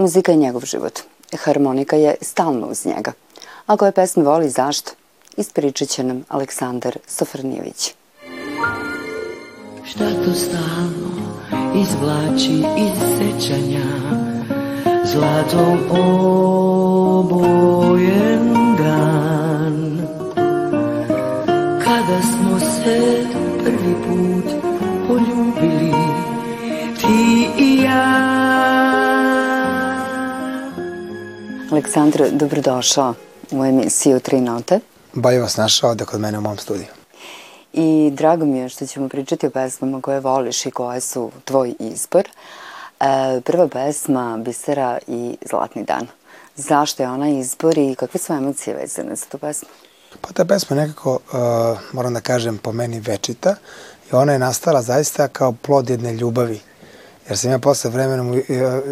Muzika je njegov život. Harmonika je stalno uz njega. A koje pesme voli zašto? Ispričat će nam Aleksandar Sofrnijević. Šta to stalno izvlači iz sećanja Zlatom obojen dan Kada smo se prvi put Aleksandar, dobrodošao u emisiju Tri note. Bolje vas našao ovde kod mene u mom studiju. I drago mi je što ćemo pričati o pesmama koje voliš i koje su tvoj izbor. E, prva pesma Bisera i Zlatni dan. Zašto je ona izbor i kakve su emocije vezane za tu pesmu? Pa ta pesma nekako, uh, moram da kažem, po meni večita i ona je nastala zaista kao plod jedne ljubavi jer sam ja posle vremenom e,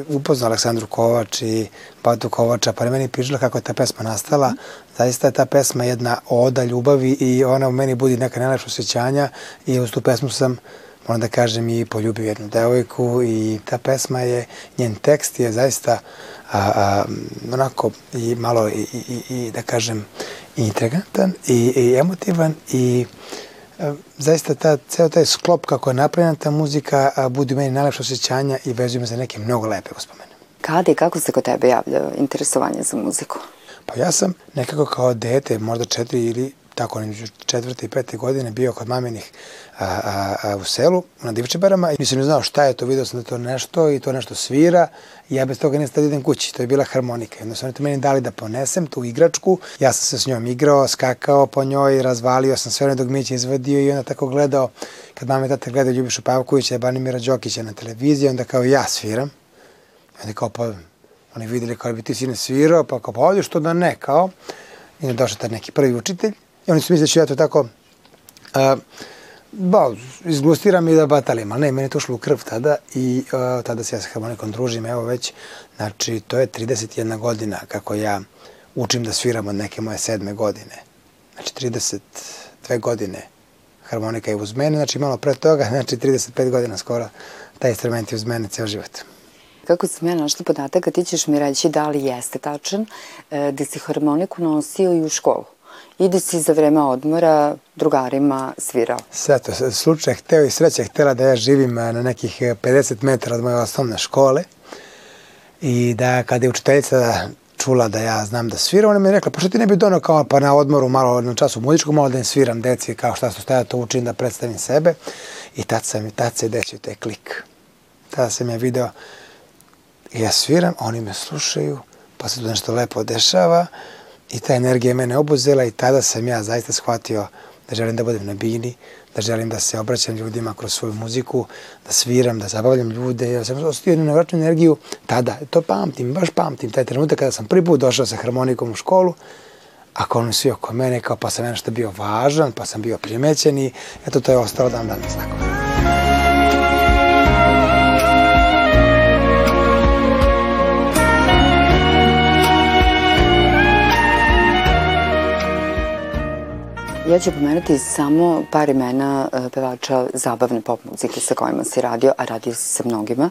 upoznao Aleksandru Kovač i Batu Kovača, pa je meni pričala kako je ta pesma nastala. Zaista je ta pesma jedna oda ljubavi i ona u meni budi neka najlepša osjećanja i uz tu pesmu sam moram da kažem i poljubio jednu devojku i ta pesma je, njen tekst je zaista a, a, onako i malo i, i, i da kažem intrigantan i, i emotivan i zaista ta, ceo taj sklop kako je napravljena ta muzika a, budi meni najlepše osjećanja i vezuje me za neke mnogo lepe uspomene. Kada i kako se kod tebe javlja interesovanje za muziku? Pa ja sam nekako kao dete, možda četiri ili tako neđu četvrte i pete godine bio kod maminih a, a, a, u selu na Divčebarama i nisam ni znao šta je to, video sam da to nešto i to nešto svira i ja bez toga nisam da idem kući, to je bila harmonika. Jedno su oni to meni dali da ponesem tu igračku, ja sam se s njom igrao, skakao po njoj, razvalio sam sve one dogmiće izvadio i onda tako gledao, kad mama i tata gledaju Ljubišu Pavkovića i Banimira Đokića na televiziji, onda kao ja sviram. Onda kao pa oni videli kao bi ti sine svirao, pa kao pa ovdje što da ne, kao. I onda došao taj neki prvi učitelj I oni su mislili da ću ja to tako uh, ba, izgustiram i da batalim, ali ne, meni je to ušlo u krv tada i uh, tada se ja sa harmonikom družim, evo već, znači to je 31 godina kako ja učim da sviram od neke moje sedme godine. Znači 32 godine harmonika je uz mene, znači malo pre toga, znači 35 godina skoro, taj instrument je uz mene ceo život. Kako sam ja našla podatak, a ti ćeš mi reći da li jeste tačan, e, da si harmoniku nosio i u školu? I da si za vreme odmora drugarima svirao. Sve to, slučaj hteo i sreća htela da ja živim eh, na nekih 50 eh, metara od moje osnovne škole i da kada je učiteljica čula da ja znam da sviram, ona mi je rekla, pa što ti ne bi donao kao pa na odmoru malo na času muzičku, malo da im sviram deci kao šta su staja, to učim da predstavim sebe. I tad sam i tad se desio taj klik. Tada sam ja video, ja sviram, oni me slušaju, pa se tu nešto lepo dešava I ta energija mene obuzela i tada sam ja zaista shvatio da želim da budem na bini, da želim da se obraćam ljudima kroz svoju muziku, da sviram, da zabavljam ljude. Ja sam ostio jednu nevratnu energiju tada. To pamtim, baš pamtim. Taj trenutak kada sam prvi put došao sa harmonikom u školu, a oni svi oko mene, kao pa sam nešto bio važan, pa sam bio primećen i eto to je ostalo dan danas tako. Ja ću pomenuti samo par imena e, pevača zabavne pop muzike sa kojima si radio, a radio si sa mnogima.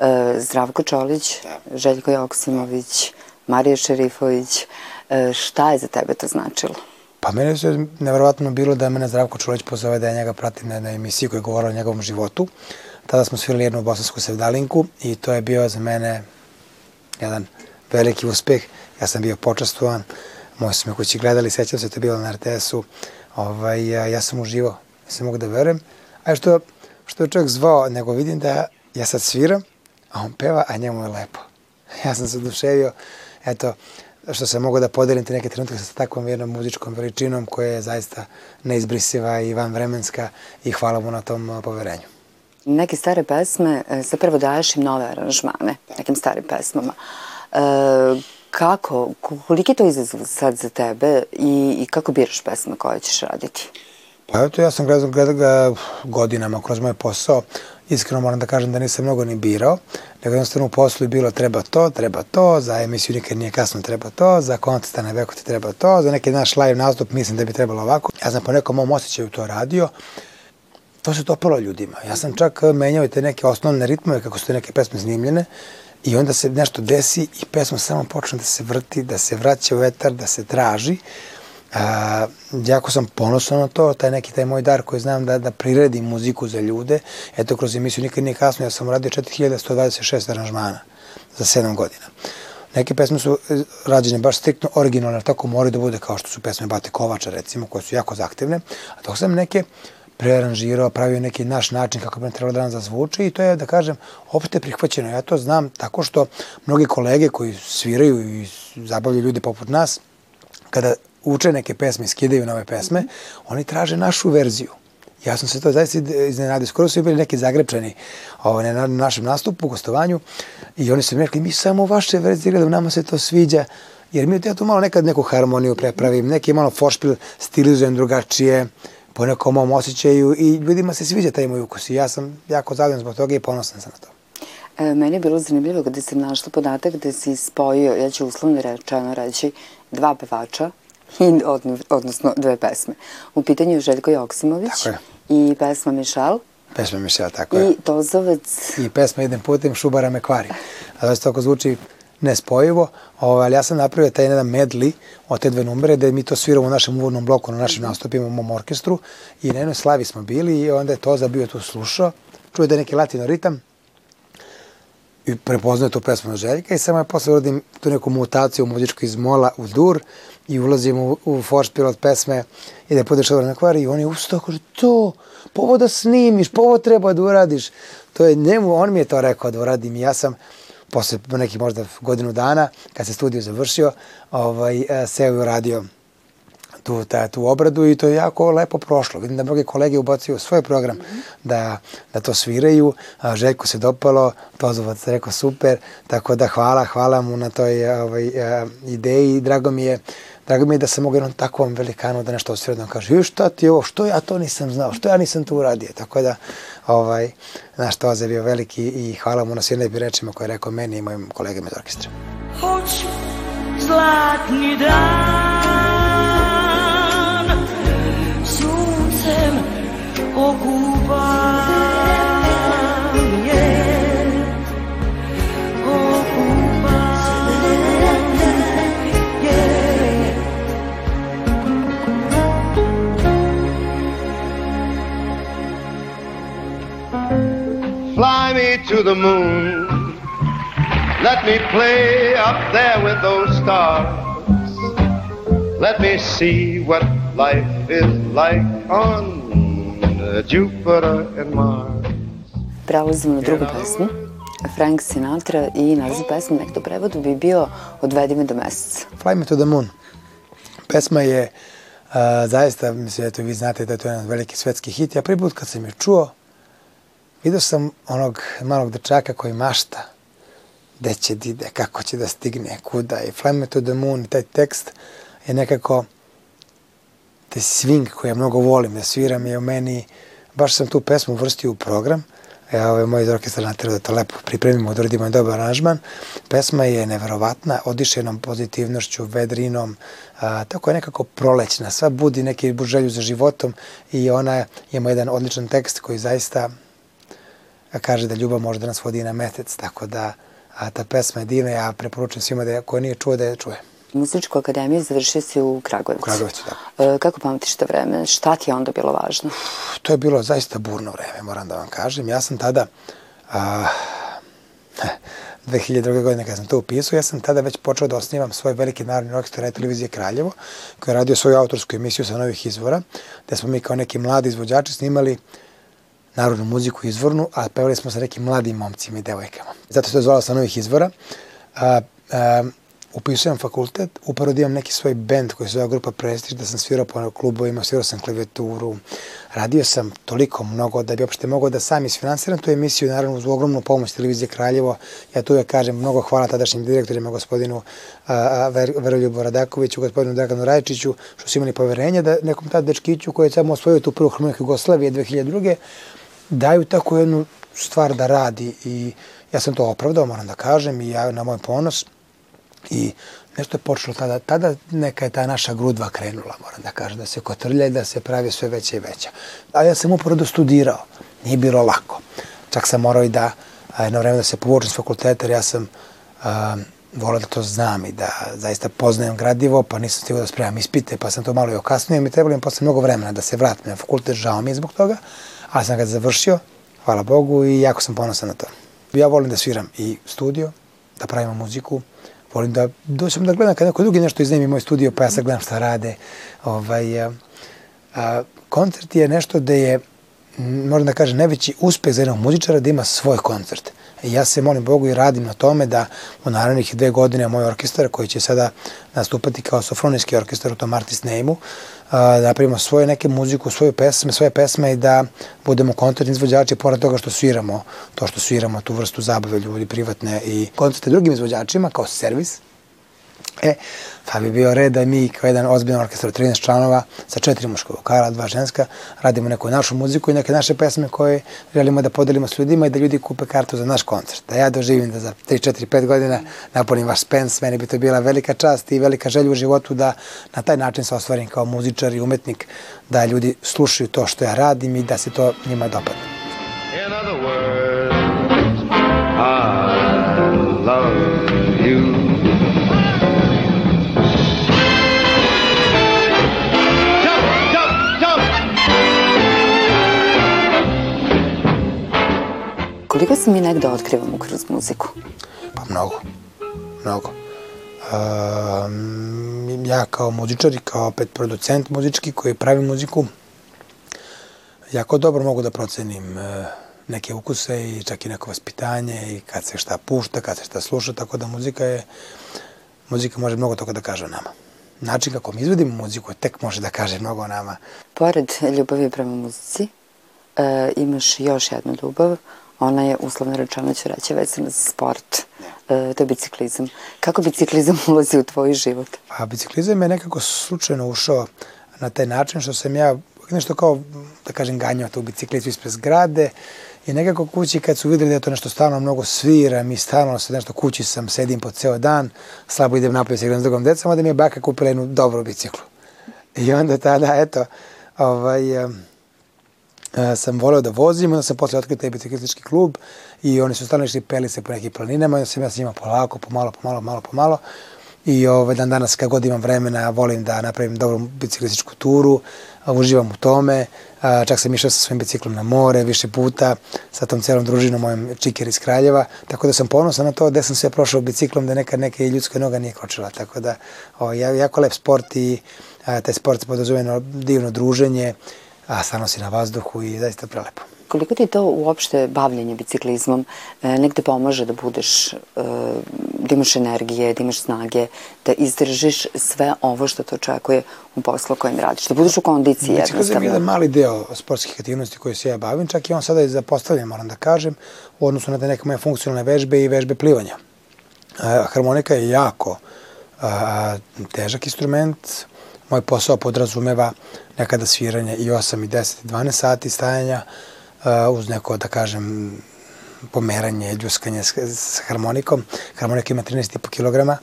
E, Zdravko Čolić, Željko Joksimović, Marija Šerifović. E, šta je za tebe to značilo? Pa meni je nevjerovatno bilo da mene Zdravko Čolić pozove da ja njega pratim na jednoj emisiji koja je govorila o njegovom životu. Tada smo svirali jednu bosansku sevdalinku i to je bio za mene jedan veliki uspeh. Ja sam bio počastovan moji su me kući gledali, sećam se, to je bilo na RTS-u, ovaj, ja, ja sam uživao, nisam mogu da verujem. A što, što je čovjek zvao, nego vidim da ja sad sviram, a on peva, a njemu je lepo. Ja sam se oduševio, eto, što sam mogu da podelim te neke trenutke sa takvom jednom muzičkom veličinom koja je zaista neizbrisiva i vanvremenska i hvala mu na tom poverenju. Neke stare pesme, zapravo e, daješ im nove aranžmane, nekim starim pesmama. E, Kako, koliki je to izazov sad za tebe i, i kako biraš pesme koje ćeš raditi? Pa eto, ja sam gledao, gledao ga godinama kroz moj posao. Iskreno moram da kažem da nisam mnogo ni birao, nego jednostavno u poslu je bilo treba to, treba to, za emisiju nikad nije kasno treba to, za koncert na veku ti treba to, za neki naš live nastup mislim da bi trebalo ovako. Ja sam po nekom mom osjećaju to radio. To se dopalo ljudima. Ja sam čak menjao te neke osnovne ritmove kako su te neke pesme snimljene I onda se nešto desi i pesma samo počne da se vrti, da se vraća u vetar, da se traži. A, jako sam ponosan na to, taj neki taj moj dar koji znam da, da priredim muziku za ljude. Eto, kroz emisiju Nikad nije kasno, ja sam uradio 4126 aranžmana za 7 godina. Neke pesme su e, rađene baš striktno originalne, tako moraju da bude kao što su pesme Bate Kovača, recimo, koje su jako zahtevne. A dok sam neke prearanžirao, pravio neki naš način kako bi nam trebalo da nam zazvuči i to je, da kažem, opšte prihvaćeno. Ja to znam tako što mnogi kolege koji sviraju i zabavljaju ljudi poput nas, kada uče neke pesme skidaju nove pesme, oni traže našu verziju. Ja sam se to zaista iznenadio. Skoro su bili neki zagrepčani ovaj, na našem nastupu, gostovanju i oni su mi rekli, mi samo vaše verzije gledamo, nama se to sviđa. Jer mi ja tu malo nekad neku harmoniju prepravim, neki malo foršpil stilizujem drugačije, po nekom mom osjećaju i ljudima se sviđa taj moj ukus i ja sam jako zadovoljan zbog toga i ponosan sam na to. E, meni je bilo zanimljivo kada sam našla podatak da si spojio, ja ću uslovno rečeno reći, dva pevača, i, odnosno dve pesme. U pitanju je Željko Joksimović i pesma Mišel. Pesma Mišel, tako je. I Tozovac. I pesma Idem putem, Šubara me kvari. A da se to zvuči nespojivo, ovaj, ali ja sam napravio taj jedan medli od te dve numere, da mi to sviramo u našem uvodnom bloku, na našim nastupima u mom orkestru i na jednoj slavi smo bili i onda je Toza bio tu slušao, čuje da je neki latino ritam i prepoznaje tu pesmu Željka i samo je posle uradim tu neku mutaciju muzičku iz mola u dur i ulazim u, u foršpil od pesme i da podiš na kvari i on je ustao, kaže, to, povo da snimiš, povo treba da uradiš. To je njemu, on mi je to rekao da uradim i ja sam posle nekih možda godinu dana, kad se studio završio, ovaj, e, seo i uradio tu, ta, tu obradu i to je jako lepo prošlo. Vidim da mnoge kolege ubacuju svoj program mm -hmm. da, da to sviraju. A, Željko se dopalo, Tozovac rekao super, tako da hvala, hvala mu na toj ovaj, a, ideji. Drago mi je Drago mi je da sam mogu jednom takvom velikanu da nešto osvira da kaže, ju šta ti ovo, što ja to nisam znao, što ja nisam to uradio. Tako da, ovaj, naš Toza je bio veliki i hvala mu na svim lepim rečima koje je rekao meni i mojim kolegama iz orkestra. Hoću zlatni dan, suncem okupan. Me to the moon. Let me play up there with those stars. Let me see what life is like on Jupiter and Mars. Prelazimo na drugu pesmu. Frank Sinatra i naziv pesme nekdo prevodu bi bio Odvedi me do meseca. Fly me to the moon. Pesma je uh, zaista, mislim, eto vi znate da je to jedan veliki svetski hit. Ja prvi put kad sam je čuo, Vidio sam onog malog dečaka koji mašta gde će da ide, kako će da stigne, kuda i Fly me to the moon, taj tekst je nekako taj swing koji ja mnogo volim da sviram je u meni, baš sam tu pesmu uvrstio u program, ja ovaj moj iz orkestra natreo da to lepo pripremimo, da uradimo dobar aranžman. Pesma je neverovatna, odišenom pozitivnošću, vedrinom, a, tako je nekako prolećna, sva budi neki želju za životom i ona ima jedan odličan tekst koji zaista kaže da ljubav može da nas vodi na metec, tako da a, ta pesma je divna, ja preporučujem svima da ko nije čuo da je čuje. Muzičku akademiju završio si u Kragujevcu. U Kragujevcu, da. E, kako pamtiš to vreme? Šta ti je onda bilo važno? To je bilo zaista burno vreme, moram da vam kažem. Ja sam tada, a, 2002. godine kada sam to upisao, ja sam tada već počeo da osnivam svoj veliki narodni orkestar radio televizije Kraljevo, koji je radio svoju autorsku emisiju sa novih izvora, gde smo mi kao neki mladi izvođači snimali narodnu muziku izvornu, a pevali smo sa nekim mladim momcima i devojkama. Zato se to zvala sa novih izvora. A, a, upisujem fakultet, upravo da imam neki svoj bend koji se zove Grupa Prestiž, da sam svirao po klubovima, svirao sam klaviaturu, radio sam toliko mnogo da bi uopšte mogao da sam isfinansiram tu emisiju, naravno uz ogromnu pomoć televizije Kraljevo. Ja tu uvek kažem mnogo hvala tadašnjim direktorima, gospodinu Ver, Veroljubu Radakoviću, gospodinu Draganu Rajčiću, što su imali poverenje da nekom tad dečkiću koji je samo osvojio tu prvu harmoniku Jugoslavije 2002 daju tako jednu stvar da radi i ja sam to opravdao, moram da kažem, i ja na moj ponos i nešto je počelo tada, tada neka je ta naša grudva krenula, moram da kažem, da se kotrlja i da se pravi sve veća i veća. A ja sam upravo studirao, nije bilo lako. Čak sam morao i da jedno vreme da se povučem s fakulteta, jer ja sam a, volao da to znam i da zaista poznajem gradivo, pa nisam stigao da spremam ispite, pa sam to malo i okasnio i mi trebalo mi posle mnogo vremena da se vratim na fakultet, žao mi je zbog toga, ali sam ga završio, hvala Bogu i jako sam ponosan na to. Ja volim da sviram i studio, da pravimo muziku, volim da doćem da gledam kad neko drugi nešto iznajmi moj studio, pa ja sad gledam šta rade. Ovaj, a, a, koncert je nešto da je, moram da kažem, najveći uspeh za jednog muzičara da ima svoj koncert. Ja se molim Bogu i radim na tome da u narednih dve godine moj orkestar koji će sada nastupati kao sofronijski orkestar u tom artist name-u, da napravimo svoje neke muziku, svoje pesme, svoje pesme i da budemo koncertni izvođači pored toga što sviramo, to što sviramo, tu vrstu zabave ljudi privatne i koncerte drugim izvođačima kao servis. E, pa bi bio red da mi kao jedan ozbiljan orkestar 13 članova sa četiri muška vokala, dva ženska, radimo neku našu muziku i neke naše pesme koje želimo da podelimo s ljudima i da ljudi kupe kartu za naš koncert. Da ja doživim da za 3, 4, 5 godina napunim vaš spens, meni bi to bila velika čast i velika želja u životu da na taj način se ostvarim kao muzičar i umetnik, da ljudi slušaju to što ja radim i da se to njima dopadne. In other words, Koliko se mi negde otkrivamo kroz muziku? Pa mnogo, mnogo. Um, ja kao muzičar i kao opet producent muzički koji pravi muziku, jako dobro mogu da procenim uh, neke ukuse i čak i neko vaspitanje i kad se šta pušta, kad se šta sluša, tako da muzika je, muzika može mnogo toga da kaže o nama. Način kako mi izvedimo muziku tek može da kaže mnogo o nama. Pored ljubavi prema muzici, e, imaš još jednu ljubav, ona je uslovno rečeno ću reći vezana za sport. E, to je biciklizam. Kako biciklizam ulazi u tvoj život? A biciklizam je nekako slučajno ušao na taj način što sam ja nešto kao, da kažem, ganjao tu biciklicu ispred zgrade i nekako kući kad su videli da to nešto stalno mnogo svira, mi stalno se nešto kući sam, sedim po ceo dan, slabo idem napolje sa igram s drugom decama, da mi je baka kupila jednu dobru biciklu. I onda tada, eto, ovaj, sam voleo da vozim, onda sam posle otkrio taj biciklistički klub i oni su stalno išli peli se po nekim planinama, onda sam ja sa njima polako, pomalo, pomalo, malo, pomalo. I ovaj, dan danas kad god imam vremena volim da napravim dobru biciklističku turu, uživam u tome, a, čak sam išao sa svojim biciklom na more više puta, sa tom celom družinom mojom čiker iz Kraljeva, tako da sam ponosan na to gde sam sve prošao biciklom da nekad neka i ljudska noga nije kročila, tako da o, ovaj, jako lep sport i a, taj sport se podrazumije divno druženje, a stvarno si na vazduhu i zaista prelepo. Koliko ti to uopšte bavljanje biciklizmom e, negde pomaže da budeš, e, da imaš energije, da imaš snage, da izdržiš sve ovo što te očekuje u poslu kojem radiš, da budeš u kondiciji jednostavno? Biciklizam je jedan mali deo sportskih aktivnosti koje se ja bavim, čak i on sada je zapostavljen, moram da kažem, u odnosu na te neke moje funkcionalne vežbe i vežbe plivanja. E, harmonika je jako težak instrument, moj posao podrazumeva nekada sviranje i 8 i 10 i 12 sati stajanja uh, uz neko, da kažem, pomeranje, ljuskanje s harmonikom. Harmonika ima 13,5 kg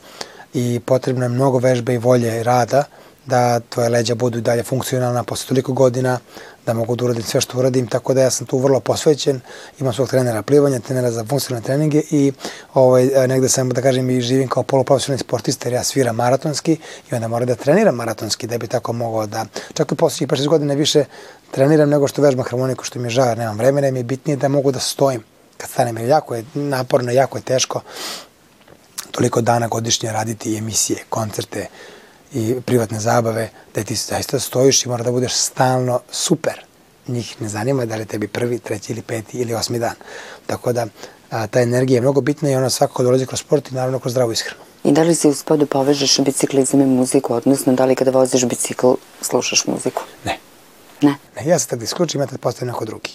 i potrebno je mnogo vežbe i volje i rada da tvoje leđa budu i dalje funkcionalna posle toliko godina, da mogu da uradim sve što uradim, tako da ja sam tu vrlo posvećen, imam svog trenera plivanja, trenera za funkcionalne treninge i ovaj, negde sam, da kažem, i živim kao poluprofesionalni sportista jer ja sviram maratonski i onda moram da treniram maratonski da bi tako mogao da, čak u poslednjih 5 godine više treniram nego što vežbam harmoniku, što mi je žao, nemam vremena i mi je bitnije da mogu da stojim. Kad stanem, jer jako je naporno, jako je teško toliko dana godišnje raditi emisije, koncerte, i privatne zabave, da ti zaista stojiš i mora da budeš stalno super. Njih ne zanima da li tebi prvi, treći ili peti ili osmi dan. Tako da a, ta energija je mnogo bitna i ona svakako dolazi kroz sport i naravno kroz zdravu ishranu. I da li si uspio da povežeš biciklizam i muziku, odnosno da li kada voziš bicikl slušaš muziku? Ne. Ne? Ne, ja se tad isključim, ja tad postavim neko drugi.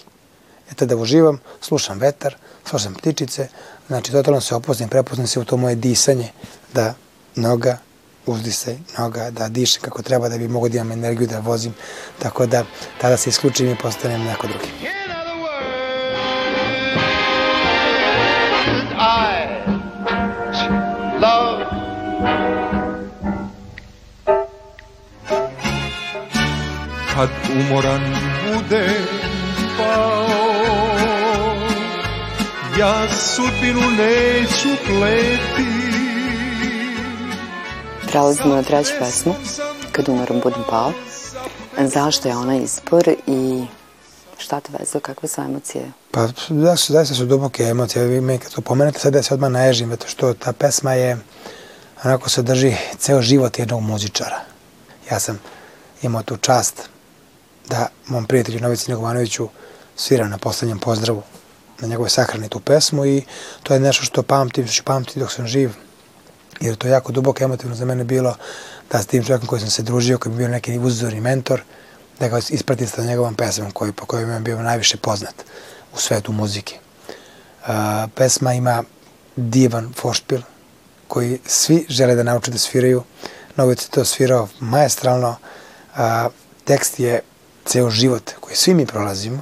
Ja tada uživam, slušam vetar, slušam ptičice, znači totalno se opustim, prepustim se u to moje disanje, da noga uzdisaj noga, da dišem kako treba da bi mogo da imam energiju da vozim, tako da tada se isključim i postanem neko drugi. Kad umoran bude pao ja sudbinu neću pleti. Prelazimo na treću pesmu, Kad umorom budem pao. Zašto je ona izbor i šta te vezao, kakve su emocije? Pa da su, zaista su duboke emocije. Vi mi kad to pomenete, sad ja se odmah naježim, zato što ta pesma je, onako se drži ceo život jednog muzičara. Ja sam imao tu čast da mom prijatelju Novici Negovanoviću sviram na poslednjem pozdravu na njegove sahrani tu pesmu i to je nešto što pamtim, što ću pamtiti dok sam živ. Jer to je jako duboko emotivno za mene bilo da s tim čovjekom koji sam se družio, koji bi bio neki uzor i mentor, da ga ispratim sa njegovom pesmom koji, po kojoj je bio najviše poznat u svetu muzike. Uh, pesma ima divan foršpil koji svi žele da nauče da sviraju. Novic je to svirao majestralno. Uh, tekst je ceo život koji svi mi prolazimo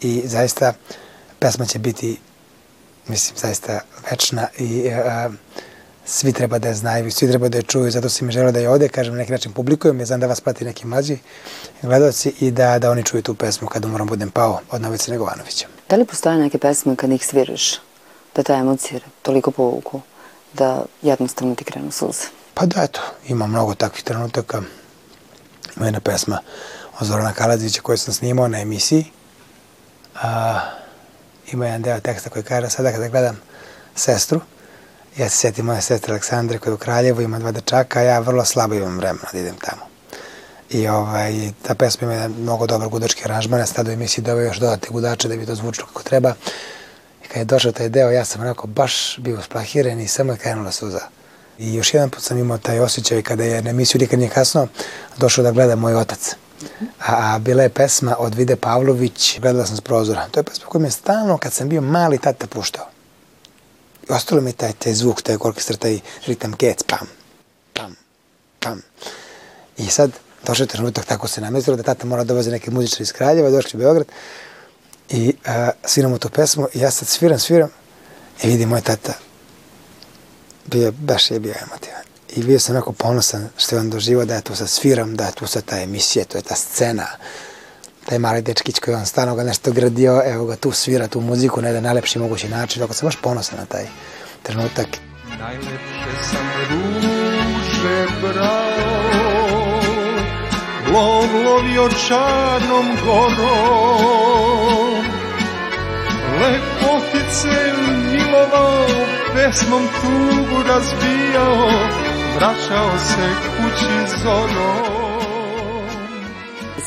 i zaista pesma će biti mislim zaista večna i uh, svi treba da je znaju, svi treba da je čuju, zato si mi želeo da je ovde, kažem, na neki način publikujem, ja znam da vas prati neki mlađi gledalci i da, da oni čuju tu pesmu kad umorom budem pao od Novice Negovanovića. Da li postoje neke pesme kad ih sviraš, da ta emocija toliko povuku, da jednostavno ti krenu suze? Pa da, eto, ima mnogo takvih trenutaka. Ima jedna pesma od Zorana Kaladzića koju sam snimao na emisiji. A, ima jedan deo teksta koji kaže sada kada gledam sestru, Ja se sjetim moje sestre Aleksandre koja je u Kraljevu, ima dva dečaka, a ja vrlo slabo imam vremena da idem tamo. I ovaj, ta pesma ima mnogo dobar gudački aranžman, ja tada u emisiji doveo još dodate gudače da bi to zvučilo kako treba. I kad je došao taj deo, ja sam onako baš bio splahiren i samo je krenula suza. I još jedan put sam imao taj osjećaj kada je na emisiju Nikad nije kasno došao da gleda moj otac. A, a bila je pesma od Vide Pavlović, gledala sam s prozora. To je pesma koja mi je stalno, kad sam bio mali, tata puštao. I ostalo mi taj, taj zvuk, taj orkestar, taj ritam gec, pam, pam, pam. I sad, došao je trenutak, tako se namestilo da tata mora da voze neke muzičare iz Kraljeva, došli u Beograd i uh, sviramo tu pesmu i ja sad sviram, sviram i vidim moj tata bio, baš je bio emotivan. I bio sam onako ponosan što je on doživo da ja tu sad sviram, da je tu sad ta emisija, to je ta scena, taj mali dečkić koji on stano ga nešto gradio, evo ga tu svira tu muziku na jedan najlepši mogući način, tako sam baš ponosan na taj trenutak. Najlepše sam ruže brao, lov lovio čarnom gorom, lepotice milovao, pesmom tugu razbijao, vraćao se kući zorom.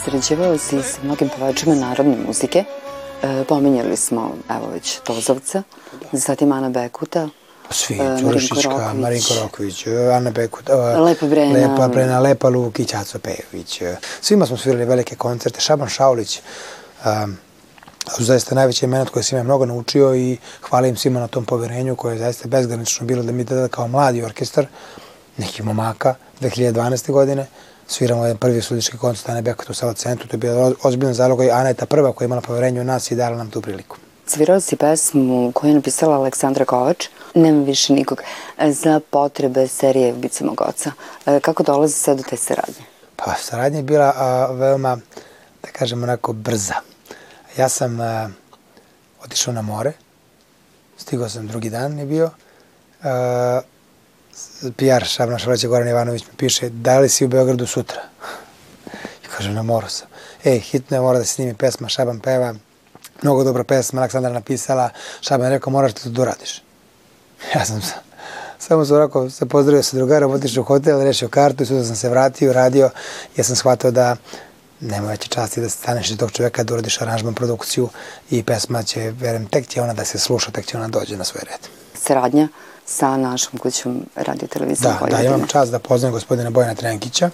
Sređevao si sa mnogim pevačima narodne muzike. E, pominjali smo, evo već, Tozovca, zatim Ana Bekuta, Svi, e, Ćurišićka, Marinko. Roković, Ana Bekut, Lepa Brena. Lepa Brena, Lepa Lukić, Aco Pejović. Svima smo svirali velike koncerte. Šaban Šaulić, um, su zaista najveće imena od koje sam ja mnogo naučio i hvala im svima na tom poverenju koje je zaista bezgranično bilo da mi tada kao mladi orkestar, neki momaka, 2012. godine, sviramo jedan prvi sudički koncert Ane Bekot u Sava centru, to je bio ozbiljan zalog i Ana je ta prva koja je imala poverenje u nas i dala nam tu priliku. Svirao si pesmu koju je napisala Aleksandra Kovač, Nema više nikog, e, za potrebe serije Ubice mog oca. E, Kako dolazi sve do te saradnje? Pa, saradnja je bila a, veoma, da kažem, onako brza. Ja sam a, otišao na more, stigao sam drugi dan je bio, a, PR šab naša Goran Ivanović mi piše, da li si u Beogradu sutra? I kažem, na moru sam. Ej, hitno je, mora da se snimi pesma, Šaban peva, mnogo dobra pesma, Aleksandra napisala, Šaban je rekao, moraš da to uradiš. Ja sam sa, samo sam onako se pozdravio sa drugarom, otišao u hotel, rešio kartu i sutra sam se vratio, radio, ja sam shvatio da nema veće časti da staneš iz tog čoveka, da uradiš aranžman, produkciju i pesma će, verujem, tek će ona da se sluša, tek će ona dođe na svoj red. Saradnja sa našom kućom radio televizijom Da, da, imam čast da poznam gospodina Bojana Trenkića,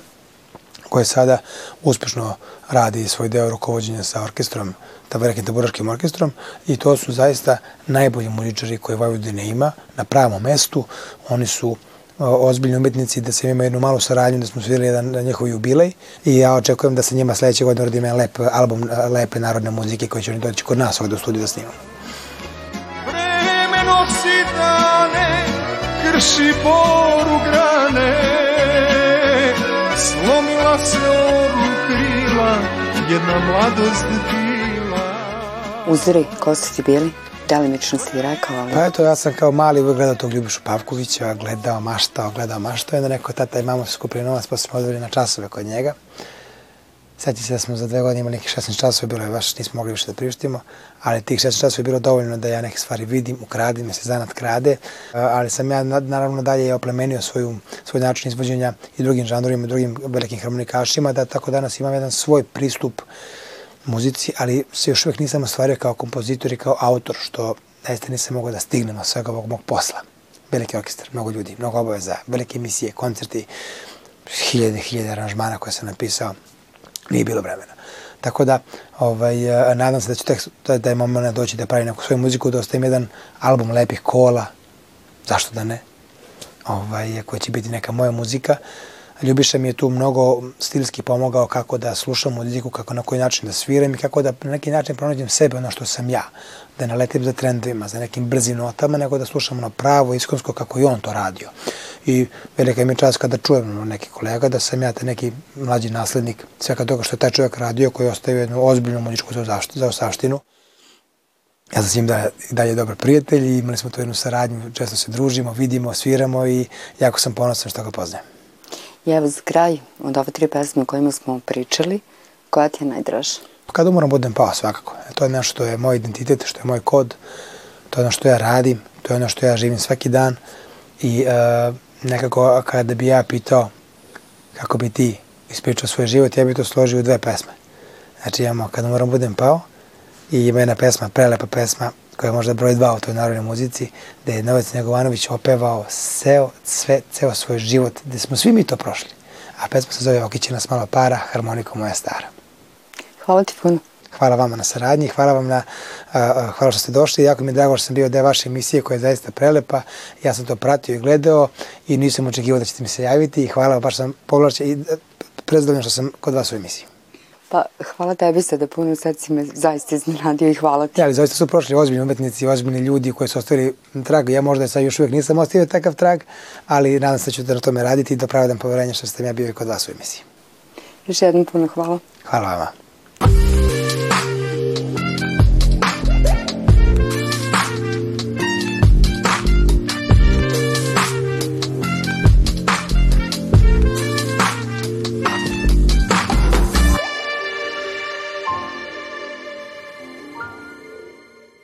koji sada uspešno radi svoj deo rukovodđenja sa orkestrom, Tabarakim taburaškim orkestrom i to su zaista najbolji muzičari koje Vojvodina ima na pravom mestu. Oni su o, ozbiljni umetnici, da se ima jednu malu saradnju, da smo svirali jedan na njihov jubilej i ja očekujem da sa njima sledeće godine radim jedan lep album lepe narodne muzike koji će oni doći kod nas ovde u studiju da snimamo. Vreme nosi dane, krši boru grane, slomila se oru krila, jedna mladost bila. Uzori, ko su ti bili? Delimično si rekao, ali... Pa eto, ja sam kao mali uvek gledao tog Ljubišu Pavkovića, gledao, maštao, gledao, maštao, i onda neko tata i mama su skupili novac, pa smo odveli na časove kod njega. Sjeti se da smo za dve godine imali nekih 16 časova, bilo je baš, nismo mogli više da priuštimo, ali tih 16 časova je bilo dovoljno da ja neke stvari vidim, ukradim, se zanat krade, ali sam ja naravno dalje oplemenio svoju, svoj način izvođenja i drugim žanrovima, i drugim velikim harmonikašima, da tako danas imam jedan svoj pristup muzici, ali se još uvek nisam ostvario kao kompozitor i kao autor, što zaista nisam mogao da stignem od svega ovog mog posla. Veliki orkestar, mnogo ljudi, mnogo obaveza, velike emisije, koncerti, hiljade, hiljade aranžmana koje sam napisao, nije bilo vremena. Tako da, ovaj, nadam se da ću tek da, da je moment doći da pravi neku svoju muziku, da ostavim jedan album lepih kola, zašto da ne, ovaj, koji će biti neka moja muzika, Ljubiša mi je tu mnogo stilski pomogao kako da slušam muziku, kako na koji način da sviram i kako da na neki način pronađem sebe, ono što sam ja. Da ne letim za trendovima, za nekim brzim notama, nego da slušam ono pravo, iskonsko kako i on to radio. I velika mi je čast kada čujem neki kolega da sam ja te neki mlađi naslednik svega toga što je taj čovjek radio koji ostavio jednu ozbiljnu muzičku za osaštinu. Ja sam s njim da, dalje dobar prijatelj i imali smo tu jednu saradnju, često se družimo, vidimo, sviramo i jako sam ponosan što ga poznajem. I evo za kraj, od ove tri pesme o kojima smo pričali, koja ti je najdraža? Kada umoram budem pao svakako. E, to je nešto što je moj identitet, što je moj kod, to je ono što ja radim, to je ono što ja živim svaki dan i uh, nekako kada bi ja pitao kako bi ti ispričao svoj život, ja bih to složio u dve pesme. Znači imamo Kada umoram budem pao i ima jedna pesma, prelepa pesma koja je možda broj dva u toj narodnoj muzici, gde je Novac Negovanović opevao seo, sve, ceo svoj život, gde smo svi mi to prošli. A pesma se zove Okiće nas malo para, harmoniku moja stara. Hvala ti puno. Hvala vama na saradnji, hvala vam na, a, hvala što ste došli. Jako mi je drago što sam bio deo vaše emisije koja je zaista prelepa. Ja sam to pratio i gledao i nisam očekivao da ćete mi se javiti i hvala, baš sam povlačen i prezdovoljno što sam kod vas u emisiji. Pa, hvala tebi se da puno sad si me zaista iznenadio i hvala ti. Ja, ali zaista su prošli ozbiljni umetnici, ozbiljni ljudi koji su ostavili trag. Ja možda sad još uvijek nisam ostavio takav trag, ali nadam se da ću da na tome raditi i da pravdam poverenje što ste ja bio i kod vas u emisiji. Još jednom puno hvala. Hvala vama.